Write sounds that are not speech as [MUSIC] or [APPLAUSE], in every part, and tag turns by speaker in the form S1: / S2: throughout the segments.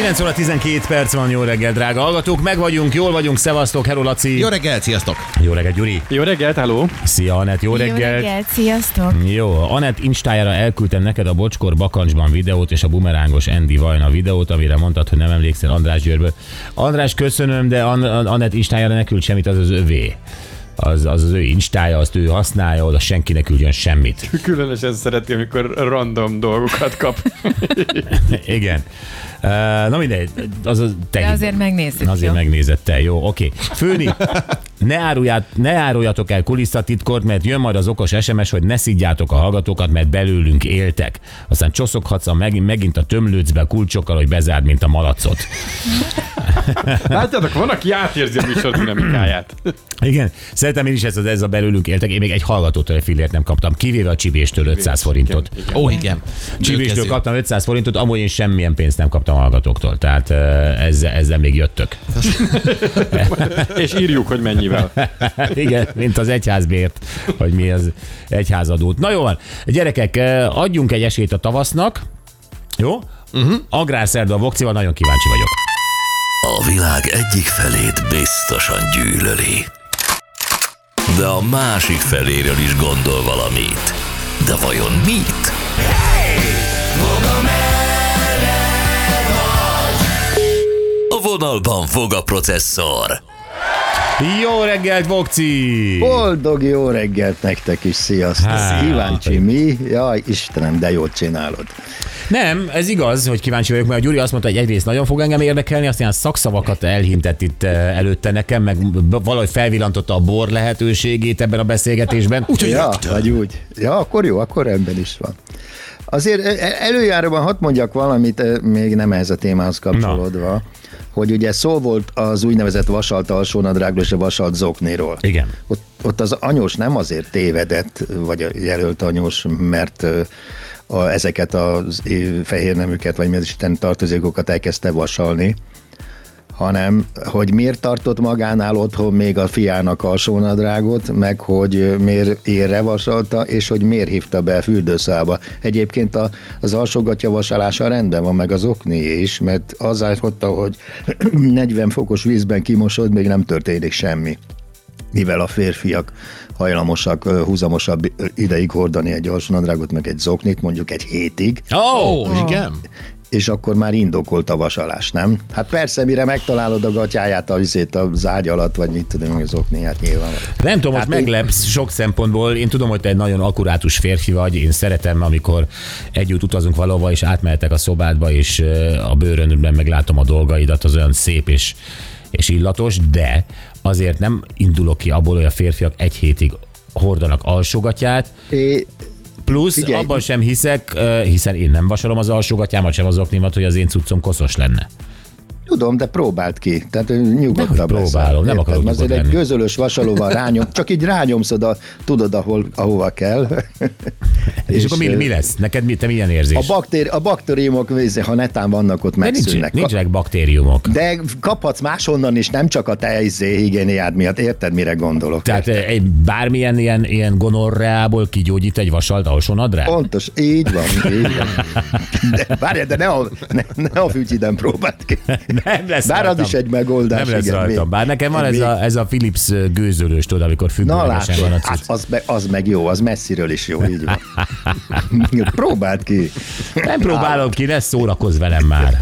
S1: 9 óra 12 perc van, jó reggel, drága hallgatók. Meg vagyunk, jól vagyunk, szevasztok, Hello Laci.
S2: Jó reggelt, sziasztok!
S1: Jó reggel, Gyuri.
S3: Jó reggelt, halló!
S1: Szia, Anett, jó
S4: Jó
S1: reggel.
S4: sziasztok!
S1: Jó, Anett Instájára elküldtem neked a Bocskor bakancsban videót és a bumerángos Andy Vajna videót, amire mondtad, hogy nem emlékszel András Győrből. András, köszönöm, de An- Anett Instájára ne küld semmit, az az övé. Az, az az ő instája, azt ő használja, oda senki ne küldjön semmit. [LAUGHS]
S3: Különösen szereti, amikor random dolgokat kap. [LAUGHS]
S1: Igen. Na mindegy, az a te
S4: De azért megnézzük,
S1: Azért
S4: jó?
S1: megnézed te, jó, oké. Főni, [LAUGHS] ne, árulját, ne áruljatok el kulisszatitkort, mert jön majd az okos SMS, hogy ne szidjátok a hallgatókat, mert belőlünk éltek. Aztán csoszoghatsz a megint, megint a tömlőcbe kulcsokkal, hogy bezárd, mint a malacot. [LAUGHS]
S3: Látjátok, van, aki átérzi a műsor dinamikáját.
S1: Igen, szerintem én is ez, ez a belőlünk éltek. Én még egy hallgatótól egy fillért nem kaptam, kivéve a csibéstől 500 forintot.
S3: Igen, igen.
S2: Ó, igen.
S1: Csibéstől kaptam 500 forintot, amúgy én semmilyen pénzt nem kaptam a hallgatóktól. Tehát eh, ezzel, ezzel még jöttök. [LAUGHS]
S3: És írjuk, hogy mennyivel. [LAUGHS]
S1: Igen, mint az egyházbért, hogy mi az egyházadót. Na jó van, gyerekek, eh, adjunk egy esélyt a tavasznak. Jó? Uh-huh. Agrárszerda a Vokcival, nagyon kíváncsi vagyok.
S5: A világ egyik felét biztosan gyűlöli. De a másik feléről is gondol valamit. De vajon mit? A vonalban fog a processzor.
S1: Jó reggelt, Vokci!
S6: Boldog jó reggelt nektek is, sziasztok!
S1: Hát.
S6: Kíváncsi mi? Jaj, Istenem, de jól csinálod.
S1: Nem, ez igaz, hogy kíváncsi vagyok, mert a Gyuri azt mondta, hogy egyrészt nagyon fog engem érdekelni, aztán szakszavakat elhintett itt eh, előtte nekem, meg valahogy felvillantotta a bor lehetőségét ebben a beszélgetésben.
S2: Úgyhogy
S6: Ja,
S2: rögtön.
S6: vagy úgy. Ja, akkor jó, akkor rendben is van. Azért e- előjáróban hadd mondjak valamit, e, még nem ehhez a témához kapcsolódva, Na. hogy ugye szó volt az úgynevezett vasalt alsónadrágról és a vasalt zokniról.
S1: Igen.
S6: Ott, ott az anyós nem azért tévedett, vagy a jelölt anyós, mert a, ezeket a fehér neműket, vagy mi az Isten tartozékokat elkezdte vasalni, hanem hogy miért tartott magánál otthon még a fiának alsónadrágot, meg hogy miért érre vasalta, és hogy miért hívta be a fürdőszába. Egyébként a, az alsógatja vasalása rendben van, meg az okni is, mert az állította, hogy [CLEARS THROAT] 40 fokos vízben kimosod, még nem történik semmi mivel a férfiak hajlamosak húzamosabb ideig hordani egy alsónadrágot, meg egy zoknit, mondjuk egy hétig,
S1: Ó,
S2: Ó, igen.
S6: És akkor már indokolt a vasalás, nem? Hát persze, mire megtalálod a gatyáját, a vizét az ágy alatt, vagy mit tudom, az okniát nyilván.
S1: Nem tudom, most
S6: Hát
S1: meglepsz sok szempontból. Én tudom, hogy te egy nagyon akkurátus férfi vagy. Én szeretem, amikor együtt utazunk valahova, és átmehetek a szobádba, és a bőrönben meglátom a dolgaidat, az olyan szép és, és illatos, de azért nem indulok ki abból, hogy a férfiak egy hétig hordanak alsógatját,
S6: É,
S1: plusz
S6: Figyelj.
S1: abban sem hiszek, hiszen én nem vasalom az alsógatyámat, sem az oknimat, hogy az én cuccom koszos lenne.
S6: Tudom, de próbáld ki. Tehát nyugodtabb
S1: Dehogy
S6: leszel,
S1: próbálom, nem akarok
S6: Azért
S1: nyugodt
S6: egy
S1: lenni.
S6: közölös vasalóval rányom, csak így rányomsz oda, tudod, ahol, ahova kell. [LAUGHS]
S1: És, és akkor mi, mi lesz? Neked mi, te milyen érzés?
S6: A, baktéri, a baktériumok, ha netán vannak, ott
S1: de nincs,
S6: megszűnnek.
S1: nincsenek baktériumok.
S6: De kaphatsz máshonnan is, nem csak a te izé, higiéniád miatt. Érted, mire gondolok?
S1: Tehát eh, egy bármilyen ilyen, ilyen gonorreából kigyógyít egy vasalt alsónadrág?
S6: Pontos, így van, így van. [LAUGHS] De, várjál, de ne a, ne, ne a fütyiden próbáld ki.
S1: Nem lesz
S6: Bár az
S1: rajtam.
S6: is egy megoldás,
S1: Nem lesz
S6: igen,
S1: rajtam.
S6: még-
S1: Bár nekem van ez a, ez a Philips gőzölős, tudod, amikor függőlegesen van a
S6: látod,
S1: cucc.
S6: hát az, me, az meg jó, az messziről is jó, így van. [LAUGHS] Próbáld ki.
S1: Nem próbálom ki, ne szórakozz velem már.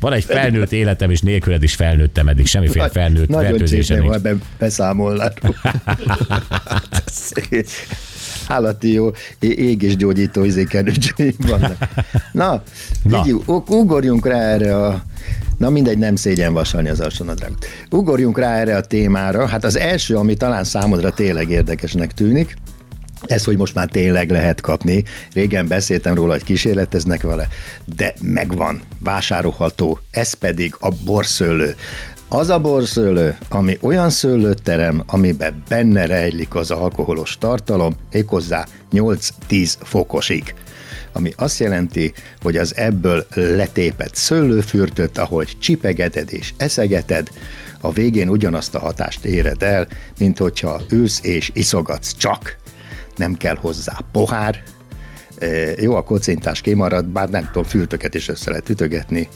S1: Van egy felnőtt életem, és nélküled is felnőttem eddig, semmiféle felnőtt
S6: Nagyon
S1: fertőzésem
S6: csípném,
S1: nincs.
S6: ha ebben beszámolnál. [LAUGHS] Állati jó é- ég és gyógyító izékenőcsőim vannak. Na,
S1: Na.
S6: így ug- ugorjunk rá erre a Na mindegy, nem szégyen vasalni az alsónadrágot. Ugorjunk rá erre a témára. Hát az első, ami talán számodra tényleg érdekesnek tűnik, ez, hogy most már tényleg lehet kapni. Régen beszéltem róla, hogy kísérleteznek vele, de megvan, vásárolható. Ez pedig a borszőlő. Az a borszőlő, ami olyan szőlőt terem, amiben benne rejlik az alkoholos tartalom, méghozzá 8-10 fokosig ami azt jelenti, hogy az ebből letépett szőlőfürtöt, ahogy csipegeted és eszegeted, a végén ugyanazt a hatást éred el, mint hogyha ülsz és iszogatsz csak. Nem kell hozzá pohár, E, jó, a kocintás kimarad, bár nem tudom, fültöket is össze lehet ütögetni,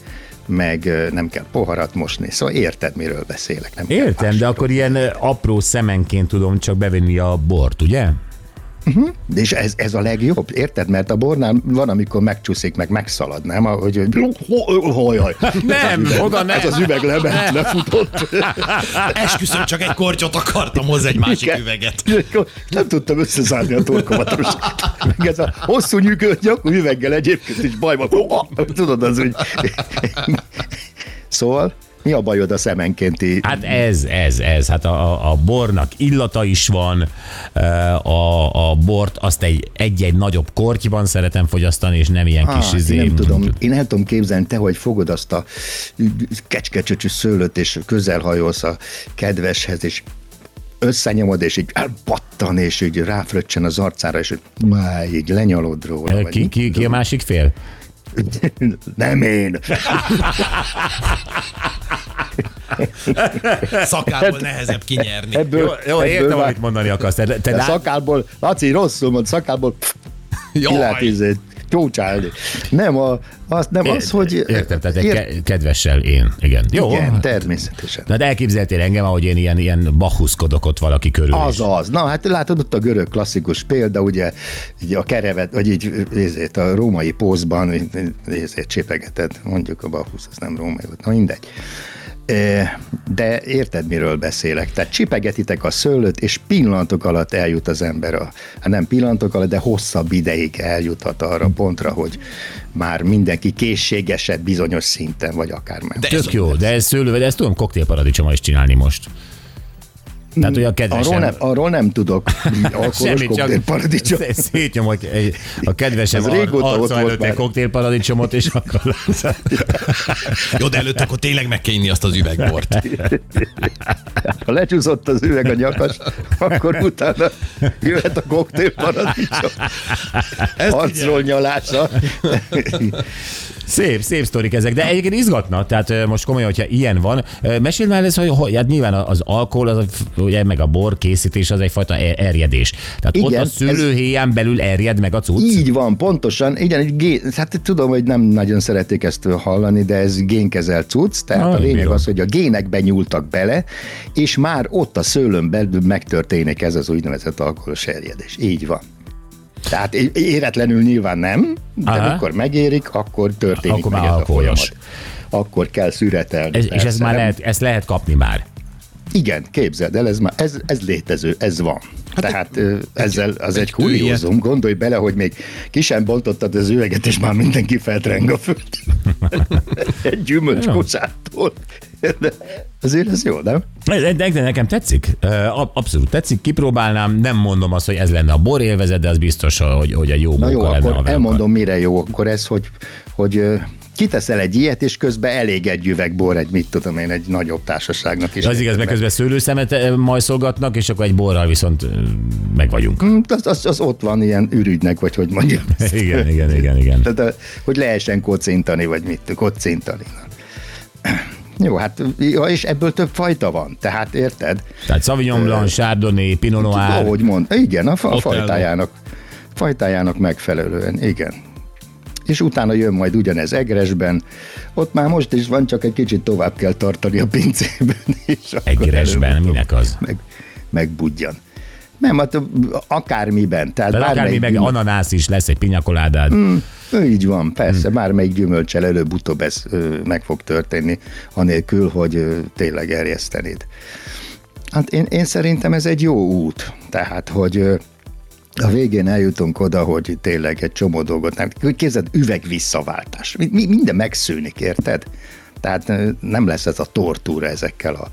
S6: meg e, nem kell poharat mosni. Szóval érted, miről beszélek. Nem
S1: Értem, de akkor ilyen ö, apró szemenként tudom csak bevenni a bort, ugye?
S6: De és ez, ez a legjobb, érted? Mert a bornál van, amikor megcsúszik, meg megszalad, nem? Hogy, hogy hajaj.
S1: Nem, oda nem.
S6: Ez az üveg lement, lefutott.
S2: Esküszöm, csak egy kortyot akartam hozzá egy másik
S6: Igen.
S2: üveget.
S6: Nem tudtam összezárni a torkomat. Meg ez a hosszú nyűgölt nyakú üveggel egyébként is baj van. Tudod, az úgy. Szóval, mi a bajod a szemenkénti
S1: Hát ez, ez, ez. Hát a, a- bornak illata is van, a, a bort azt egy, egy-egy nagyobb kortyban szeretem fogyasztani, és nem ilyen kis
S6: Ah,
S1: izé.
S6: én nem tudom, én nem tudom képzelni, te, hogy fogod azt a kecskecsöcsű szőlőt, és közelhajolsz a kedveshez, és összenyomod, és így elpattan, és így ráfröccsen az arcára, és így, máj, így lenyalod róla.
S1: Ki, ki, ki a másik fél? [LAUGHS]
S6: Nem én. [LAUGHS] [LAUGHS]
S2: Szakából nehezebb kinyerni.
S6: Ebből,
S1: Jó, jó
S6: ebből
S1: értem, amit mondani akarsz. Te, te lát-
S6: szakálból, Laci, rosszul mond, szakálból ki lehet izét csócsálni. Nem, a, az, nem az, hogy...
S1: Értem, tehát egy
S6: Ér-
S1: ke- kedvessel én. Igen. Jó.
S6: Igen, természetesen.
S1: Na de elképzeltél engem, ahogy én ilyen, ilyen bachuszkodok ott valaki körül.
S6: Az
S1: is.
S6: az. Na, hát látod ott a görög klasszikus példa, ugye így a kerevet, vagy így nézzét, a római pózban nézzét, csépegeted, mondjuk a Bacchus, az nem római volt, na mindegy. De érted, miről beszélek? Tehát csipegetitek a szőlőt, és pillanatok alatt eljut az ember, a, hát nem pillanatok alatt, de hosszabb ideig eljuthat arra pontra, hogy már mindenki készségesebb bizonyos szinten, vagy akár meg.
S2: De
S1: Tök jó, de ez szőlővel, de ezt tudom koktélparadicsommal is csinálni most. Tehát, hogy a kedvesem...
S6: Arról nem, arról nem tudok. [LAUGHS]
S1: Semmit, csak
S6: koktélparadicsom. [LAUGHS]
S1: szé- szétnyomok egy, a kedvesem
S6: régóta
S1: ar-
S6: ott volt
S1: előtt egy koktélparadicsomot, és akkor [LAUGHS]
S2: Jó, de előtt akkor tényleg meg kell inni azt az üvegbort.
S6: Ha lecsúszott az üveg a nyakas, akkor utána jöhet a koktélparadicsom. Arcról nyalása.
S1: Szép, szép sztorik ezek, de egyébként izgatna, tehát most komolyan, hogyha ilyen van. Ö, Meséld már ez, hogy, hogy hát nyilván az alkohol, az, ugye, meg a bor készítés az egyfajta er- erjedés. Tehát
S6: Igen,
S1: ott a
S6: ez-
S1: szőlőhéján belül erjed meg a cucc.
S6: Így van, pontosan. Igen, egy gén, hát tudom, hogy nem nagyon szeretik ezt hallani, de ez génkezelt cucc, tehát
S1: Ah,
S6: a lényeg
S1: bírom.
S6: az, hogy a génekbe nyúltak bele, és már ott a szőlőn belül megtörténik ez az úgynevezett alkoholos erjedés. Így van. Tehát éretlenül nyilván nem, de
S1: Aha.
S6: amikor megérik, akkor történik
S1: Akkor
S6: meg ez a folyamat. Akkor kell szüretelni.
S1: Ez, és ez már lehet, ezt lehet kapni már.
S6: Igen, képzeld el, ez, már, ez, ez létező, ez van. Hát Tehát ö, ezzel az egy,
S2: egy
S6: kuriózum. Gondolj bele, hogy még ki sem bontottad az üveget, és már mindenki feltreng a föld. [LAUGHS] egy gyümölcskosától. De azért ez jó, nem?
S1: De, de nekem tetszik. Abszolút tetszik, kipróbálnám. Nem mondom azt, hogy ez lenne a bor élvezet, de az biztos, hogy, hogy egy jó
S6: Na jó,
S1: lenne.
S6: akkor
S1: a
S6: elmondom, mire jó. Akkor ez, hogy, hogy kiteszel egy ilyet, és közben elég egy üveg bor, egy mit tudom én, egy nagyobb társaságnak is.
S1: Az igaz, mert közben szőlőszemet majszolgatnak, és akkor egy borral viszont meg vagyunk.
S6: Hm, Az, az, az, ott van ilyen ürügynek, vagy hogy mondjam. [LAUGHS]
S1: Igen, igen, igen, igen.
S6: Tehát, hogy lehessen kocintani, vagy mit, kocintani. Jó, hát és ebből több fajta van, tehát érted?
S1: Tehát Sauvignon Blanc, Chardonnay, Pinot Noir.
S6: Ahogy mond, igen, a fa- fajtájának, fajtájának megfelelően, igen. És utána jön majd ugyanez Egresben, ott már most is van, csak egy kicsit tovább kell tartani a pincében. És
S1: Egresben, minek az?
S6: Meg, megbudjan. Nem, hát akármiben. Tehát
S1: Tehát akármi meg
S6: gyümölcs-
S1: ananász is lesz, egy pinyakoládád.
S6: Mm. Így van, persze, bármelyik gyümölcsel előbb-utóbb ez ö, meg fog történni, anélkül, hogy ö, tényleg erjesztenéd. Hát én, én szerintem ez egy jó út, tehát, hogy ö, a végén eljutunk oda, hogy tényleg egy csomó dolgot nem. Hogy Képzeld, üveg visszaváltás. Mi, mi, minden megszűnik, érted? Tehát nem lesz ez a tortúra ezekkel a,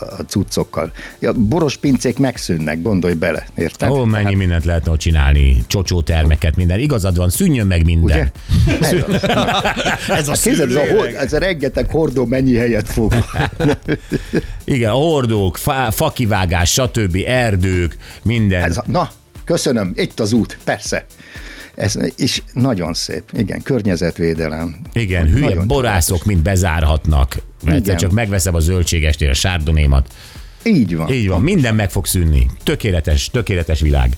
S6: a cuccokkal. A boros pincék megszűnnek, gondolj bele, érted?
S1: Ó, mennyi mindent lehetne ott csinálni, csocsó termeket, minden. Igazad van, szűnjön meg minden.
S6: Ugye? [LAUGHS] [LAUGHS]
S2: Ez a
S6: Hát Képzeld, ez a, hor-
S2: szőlőüveg.
S6: ez a rengeteg hordó mennyi helyet fog. [LAUGHS]
S1: Igen, a hordók, fa, fakivágás, stb., erdők, minden.
S6: Ez a, na, köszönöm, itt az út, persze. Ez is nagyon szép. Igen, környezetvédelem.
S1: Igen, hülye
S6: Nagyon
S1: borászok mind bezárhatnak.
S6: Igen.
S1: csak megveszem a zöldségestél a sárdonémat.
S6: Így van.
S1: Így van, minden meg fog szűnni. Tökéletes, tökéletes világ.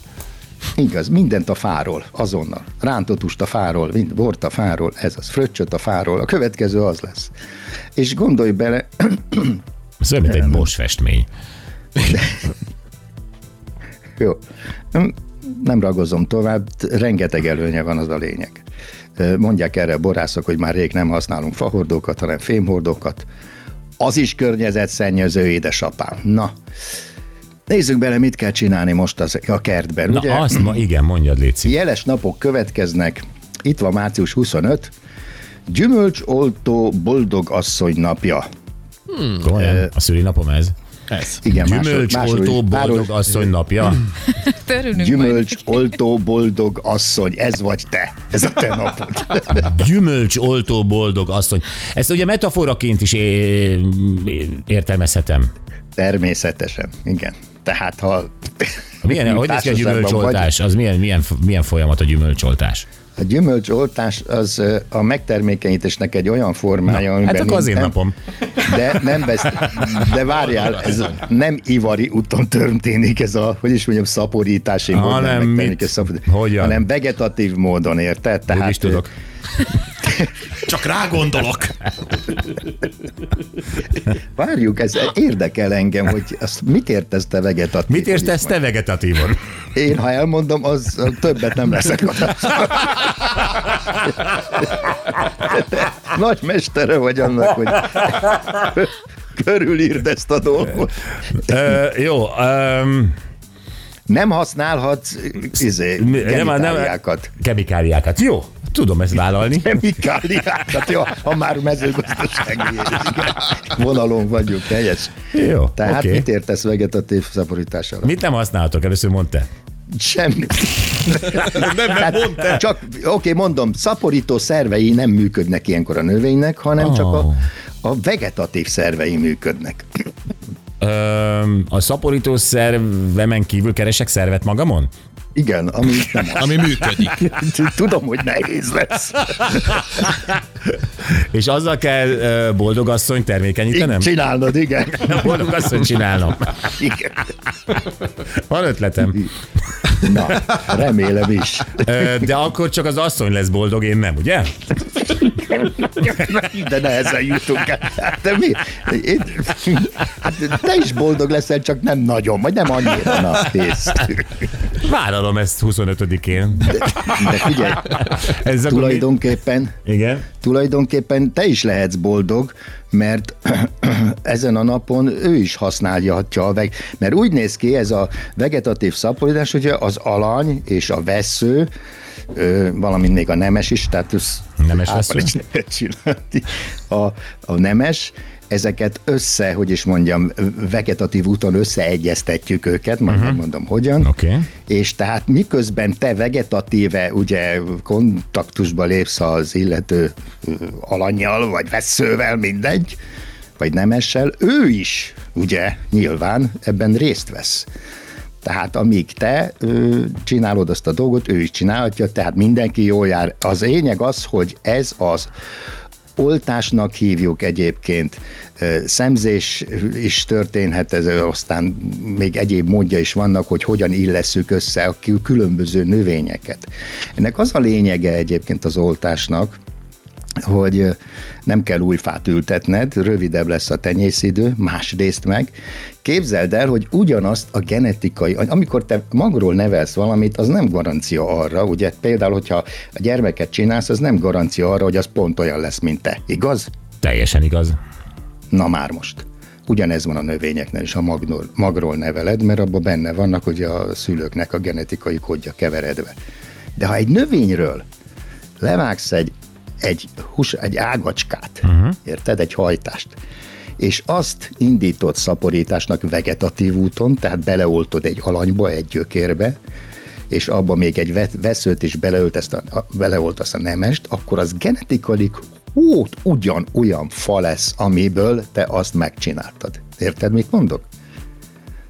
S6: Igaz, mindent a fáról, azonnal. Rántott húst a fáról, mind- bort a fáról, ez az, fröccsöt a fáról, a következő az lesz. És gondolj bele, [CLEARS THROAT]
S1: Ez olyan, mint egy Bosch festmény. [LAUGHS]
S6: jó, nem- ragozom tovább, rengeteg előnye van az a lényeg. Mondják erre a borászok, hogy már rég nem használunk fahordókat, hanem fémhordókat. Az is környezetszennyező, édesapám. Na, nézzük bele, mit kell csinálni most az, a kertben.
S1: Na
S6: ugye?
S1: azt, ma, igen, mondjad, Léci.
S6: Jeles napok következnek. Itt van március 25. Gyümölcsoltó boldog asszony napja.
S1: Komolyan, a szülinapom ez.
S2: Ez.
S6: Igen, másról-
S1: Gyümölcsoltó
S6: másról-
S1: boldog asszony napja. [LAUGHS]
S4: Örülünk majd.
S6: Gyümölcsoltó boldog asszony, ez vagy te. Ez a te napod. [LAUGHS]
S1: Gyümölcsoltó boldog asszony. Ezt ugye metaforaként is é- értelmezhetem.
S6: Természetesen, igen. Tehát ha
S1: Milyen, hogy néz ki a gyümölcsoltás? Az milyen, milyen, milyen folyamat a gyümölcsoltás?
S6: A gyümölcsoltás az a megtermékenyítésnek egy olyan formája, amiben
S1: Hát akkor az én
S6: nem-
S1: napom.
S6: De nem vesz, de várjál, ez nem ivari úton történik ez a, hogy is mondjam, szaporítási módon
S1: Hanem
S6: megtörténik
S1: mit?
S6: ez szapor-
S1: Hogyan?
S6: hanem vegetatív módon, érted?
S1: Úgy is tudok.
S2: Csak rá gondolok.
S6: Várjuk, ez érdekel engem, hogy azt mit értesz te vegetatív?
S1: Mit értesz te vegetatívon?
S6: Én, ha elmondom, az többet nem leszek oda. Nagy mestere vagy annak, hogy körülírd ezt a dolgot.
S1: Ö, jó, um,
S6: Nem használhatsz izé, genitáliákat.
S1: Kemikáliákat. Jó, tudom ezt vállalni. [LAUGHS]
S6: Kemikáliákat, jó, ha már mezőgazdasági [LAUGHS] vonalon vagyunk, helyes.
S1: Jó,
S6: Tehát okay. mit értesz vegetatív szaporítására?
S1: Mit nem használtok? Először mondd te.
S6: Semmit. [LAUGHS]
S2: Nem, nem
S6: Tehát
S2: te.
S6: csak, oké, mondom, szaporító szervei nem működnek ilyenkor a növénynek, hanem oh. csak a,
S1: Oh.
S6: a vegetatív szervei működnek.
S1: A szaporító szervemen kívül keresek szervet magamon?
S6: Igen, ami nem.
S2: Ami működik. [LAUGHS]
S6: Tudom, hogy nehéz lesz. [LAUGHS]
S1: És azzal kell ö, boldog asszony termékenyítenem?
S6: Csinálnod, igen. [LAUGHS]
S1: Boldog asszony csinálnom.
S6: igen.
S1: Van ötletem.
S6: Na, remélem is.
S1: De akkor csak az asszony lesz boldog, én nem, ugye?
S6: De nehezen jutunk el. De mi? Én, hát te is boldog leszel, csak nem nagyon, vagy nem annyira. Na.
S1: Vállalom ezt 25-én.
S6: De figyelj,
S1: Ez
S6: tulajdonképpen?
S1: Igen.
S6: tulajdonképpen te is lehetsz boldog, mert [CLEARS THROAT] ezen a napon ő is használhatja a veg... Mert úgy néz ki ez a vegetatív szaporítás, hogy az alany és a vesző, valamint még a nemes is, tehát ez
S1: Nemes
S6: csinálni. A, a nemes, ezeket össze, hogy is mondjam, vegetatív úton összeegyeztetjük őket, majd uh-huh. mondom hogyan.
S1: Oké.
S6: És tehát miközben te vegetatíve ugye kontaktusba lépsz az illető alanyjal, vagy veszővel, mindegy, vagy nemessel, ő is ugye nyilván ebben részt vesz. Tehát amíg te ö, csinálod azt a dolgot, ő is csinálhatja, tehát mindenki jól jár. Az lényeg az, hogy ez az oltásnak hívjuk egyébként, szemzés is történhet, ez aztán még egyéb módja is vannak, hogy hogyan illesszük össze a kül- különböző növényeket. Ennek az a lényege egyébként az oltásnak, hogy nem kell új fát ültetned, rövidebb lesz a tenyészidő, másrészt meg. Képzeld el, hogy ugyanazt a genetikai, amikor te magról nevelsz valamit, az nem garancia arra, ugye például, hogyha a gyermeket csinálsz, az nem garancia arra, hogy az pont olyan lesz, mint te. Igaz?
S1: Teljesen igaz.
S6: Na már most. Ugyanez van a növényeknél is, ha magról, magról neveled, mert abban benne vannak hogy a szülőknek a genetikai kódja keveredve. De ha egy növényről levágsz egy, egy, hús, egy ágacskát, uh-huh. érted, egy hajtást, és azt indított szaporításnak vegetatív úton, tehát beleoltod egy alanyba, egy gyökérbe, és abba még egy ve- veszőt is beleöltesz a, a, beleoltasz a nemest, akkor az genetikailag út ugyan olyan fa lesz, amiből te azt megcsináltad. Érted, mit mondok?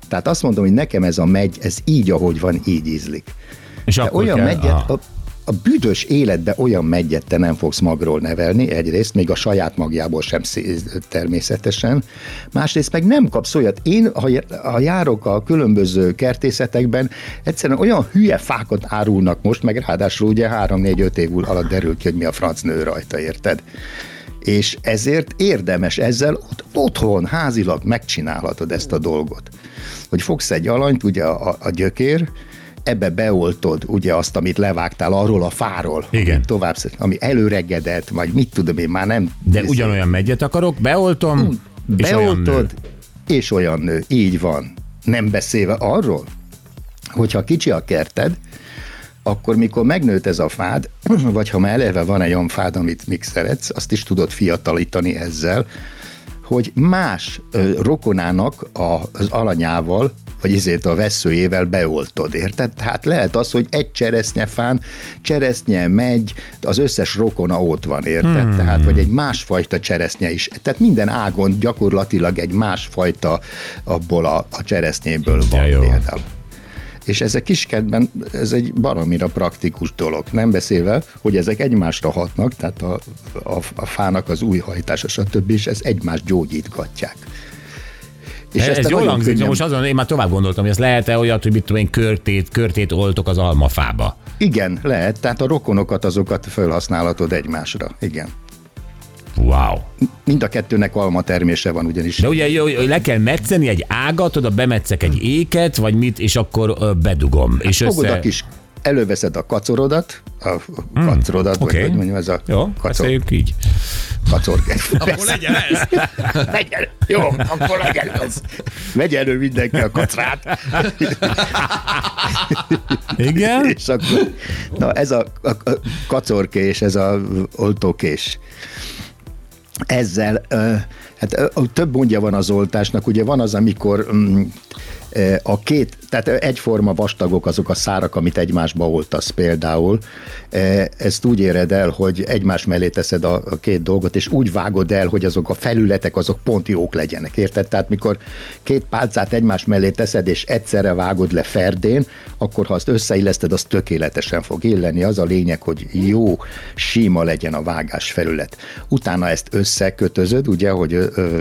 S6: Tehát azt mondom, hogy nekem ez a megy, ez így, ahogy van, így ízlik.
S1: És
S6: De
S1: akkor
S6: olyan
S1: kell,
S6: megyet, a, a büdös életbe olyan megyet te nem fogsz magról nevelni, egyrészt, még a saját magjából sem természetesen, másrészt meg nem kapsz olyat. Én, ha járok a különböző kertészetekben, egyszerűen olyan hülye fákat árulnak most, meg ráadásul ugye 3-4-5 év alatt derül ki, hogy mi a franc nő rajta, érted? És ezért érdemes ezzel ott, otthon, házilag megcsinálhatod ezt a dolgot. Hogy fogsz egy alanyt, ugye a, a gyökér, ebbe beoltod ugye azt, amit levágtál arról a fáról,
S1: Igen.
S6: tovább, ami előregedett, vagy mit tudom én, már nem...
S1: De ugyanolyan megyet akarok, beoltom, és olyan nő.
S6: Beoltod, és olyan nő. Így van. Nem beszélve arról, hogyha kicsi a kerted, akkor mikor megnőtt ez a fád, [CLEARS THROAT] vagy ha már eleve van egy olyan fád, amit még szeretsz, azt is tudod fiatalítani ezzel, hogy más ö, rokonának a, az alanyával, vagy ezért a veszőjével beoltod, érted? Tehát lehet az, hogy egy cseresznyefán cseresznye megy, az összes rokona ott van, érted? Hmm. Tehát, vagy egy másfajta cseresznye is. Tehát minden ágon gyakorlatilag egy másfajta abból a, a cseresznyéből van
S1: jó.
S6: például. És ezek kiskedben, ez egy baromira praktikus dolog. Nem beszélve, hogy ezek egymásra hatnak, tehát a, a, a fának az új hajtása, stb. és ez egymást gyógyítgatják.
S1: És ez, ez jól hangzik,
S6: könnyen-
S1: most azon én már tovább gondoltam, hogy ez lehet-e olyat, hogy mit tudom én, körtét, körtét oltok az almafába.
S6: Igen, lehet, tehát a rokonokat azokat felhasználhatod egymásra. Igen.
S1: Wow.
S6: Mind a kettőnek alma termése van ugyanis.
S1: De ugye le kell metszeni egy ágat, oda bemetszek egy éket, vagy mit, és akkor bedugom. És
S6: Fogod
S1: össze...
S6: a kis, előveszed a kacorodat, a kacorodat,
S1: oké.
S6: vagy hogy mondjam, ez a
S1: Jó,
S6: kacor,
S1: így.
S6: kacor. [LAUGHS]
S2: Akkor legyen ez.
S6: Legyen, [LAUGHS] jó, akkor legyen az. Vegye elő mindenki a kacrát.
S1: Igen? [LAUGHS]
S6: és akkor, na ez a, a, a kacorkés, ez a oltókés. Ezzel, ö, hát ö, több mondja van az oltásnak, ugye van az, amikor mm, ö, a két, tehát egyforma vastagok azok a szárak, amit egymásba oltasz például. Ö, Ezt úgy éred el, hogy egymás mellé teszed a, a két dolgot, és úgy vágod el, hogy azok a felületek azok pont jók legyenek, érted? Tehát mikor két pálcát egymás mellé teszed, és egyszerre vágod le ferdén, akkor ha azt összeilleszted, az tökéletesen fog illeni. Az a lényeg, hogy jó, sima legyen a vágás felület. Utána ezt összekötözöd, ugye, hogy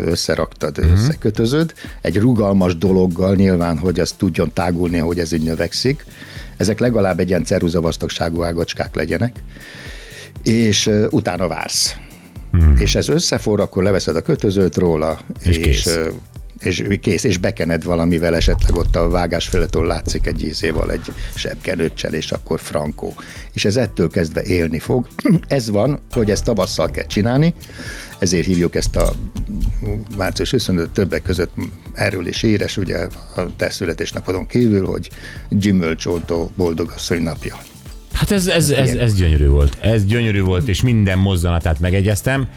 S6: összeraktad, uh-huh. összekötözöd, egy rugalmas dologgal nyilván, hogy az tudjon tágulni, hogy ez így növekszik. Ezek legalább egy ilyen ceruza vastagságú ágacskák legyenek, és utána vársz. Hmm. És ez összefor, akkor leveszed a kötözőt róla,
S1: És
S6: és,
S1: kész.
S6: és kész, és bekened valamivel, esetleg ott a vágás felettől látszik egy ízéval, egy sebkenőccsel, és akkor frankó. És ez ettől kezdve élni fog. [CLEARS THROAT] Ez van, hogy ezt tavasszal kell csinálni, ezért hívjuk ezt a március 25 többek között erről is éres, ugye a te születésnapodon kívül, hogy gyümölcsoltó boldogasszony napja.
S1: Hát ez, ez, ez, ez gyönyörű volt. Ez gyönyörű volt, és minden mozzanatát megegyeztem.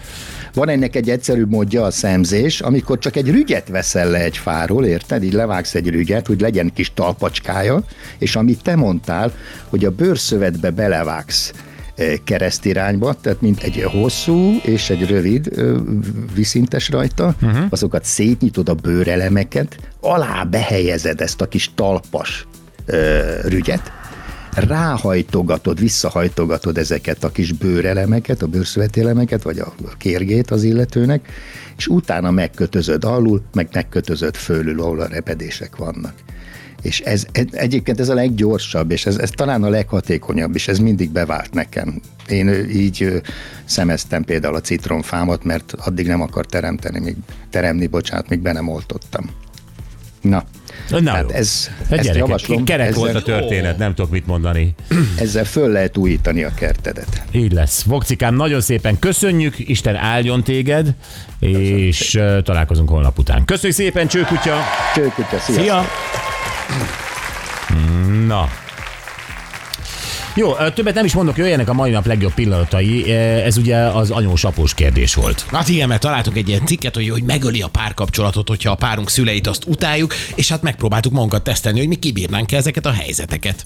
S6: Van ennek egy egyszerű módja a szemzés, amikor csak egy rügyet veszel le egy fáról, érted? Így levágsz egy rügyet, hogy legyen kis talpacskája, és amit te mondtál, hogy a bőrszövetbe belevágsz keresztirányba, tehát mint egy hosszú és egy rövid viszintes rajta, uh-huh. azokat szétnyitod a bőrelemeket, alá behelyezed ezt a kis talpas rügyet, ráhajtogatod, visszahajtogatod ezeket a kis bőrelemeket, a bőrszövetélemeket, vagy a kérgét az illetőnek, és utána megkötözöd alul, meg megkötözöd fölül, ahol a repedések vannak. És ez egy- egyébként ez a leggyorsabb, és ez, ez talán a leghatékonyabb, és ez mindig bevált nekem. Én így szemeztem például a citromfámat, mert addig nem akar teremteni, még, teremni, bocsánat, még be nem oltottam. Na,
S1: Na
S6: Tehát
S1: jó.
S6: ez-
S1: Hát
S6: ezt
S1: gyerekek,
S6: javaslom,
S1: Kerek
S6: ezzel-
S1: volt a történet, nem tudok mit mondani. [CLEARS THROAT]
S6: ezzel föl lehet újítani a kertedet.
S1: Így lesz. Vokcikám, nagyon szépen köszönjük, Isten áldjon téged, és ö, találkozunk holnap után. Köszönjük szépen, Csőkutya!
S6: Csőkutya, sziasztok!
S1: Szia! Na. Jó, többet nem is mondok, jöjjenek a mai nap legjobb pillanatai. Ez ugye az anyós após kérdés volt.
S2: Hát igen, mert találtunk egy ilyen cikket, hogy, hogy megöli a párkapcsolatot, hogyha a párunk szüleit azt utáljuk, és hát megpróbáltuk magunkat tesztelni, hogy mi kibírnánk -e ezeket a helyzeteket.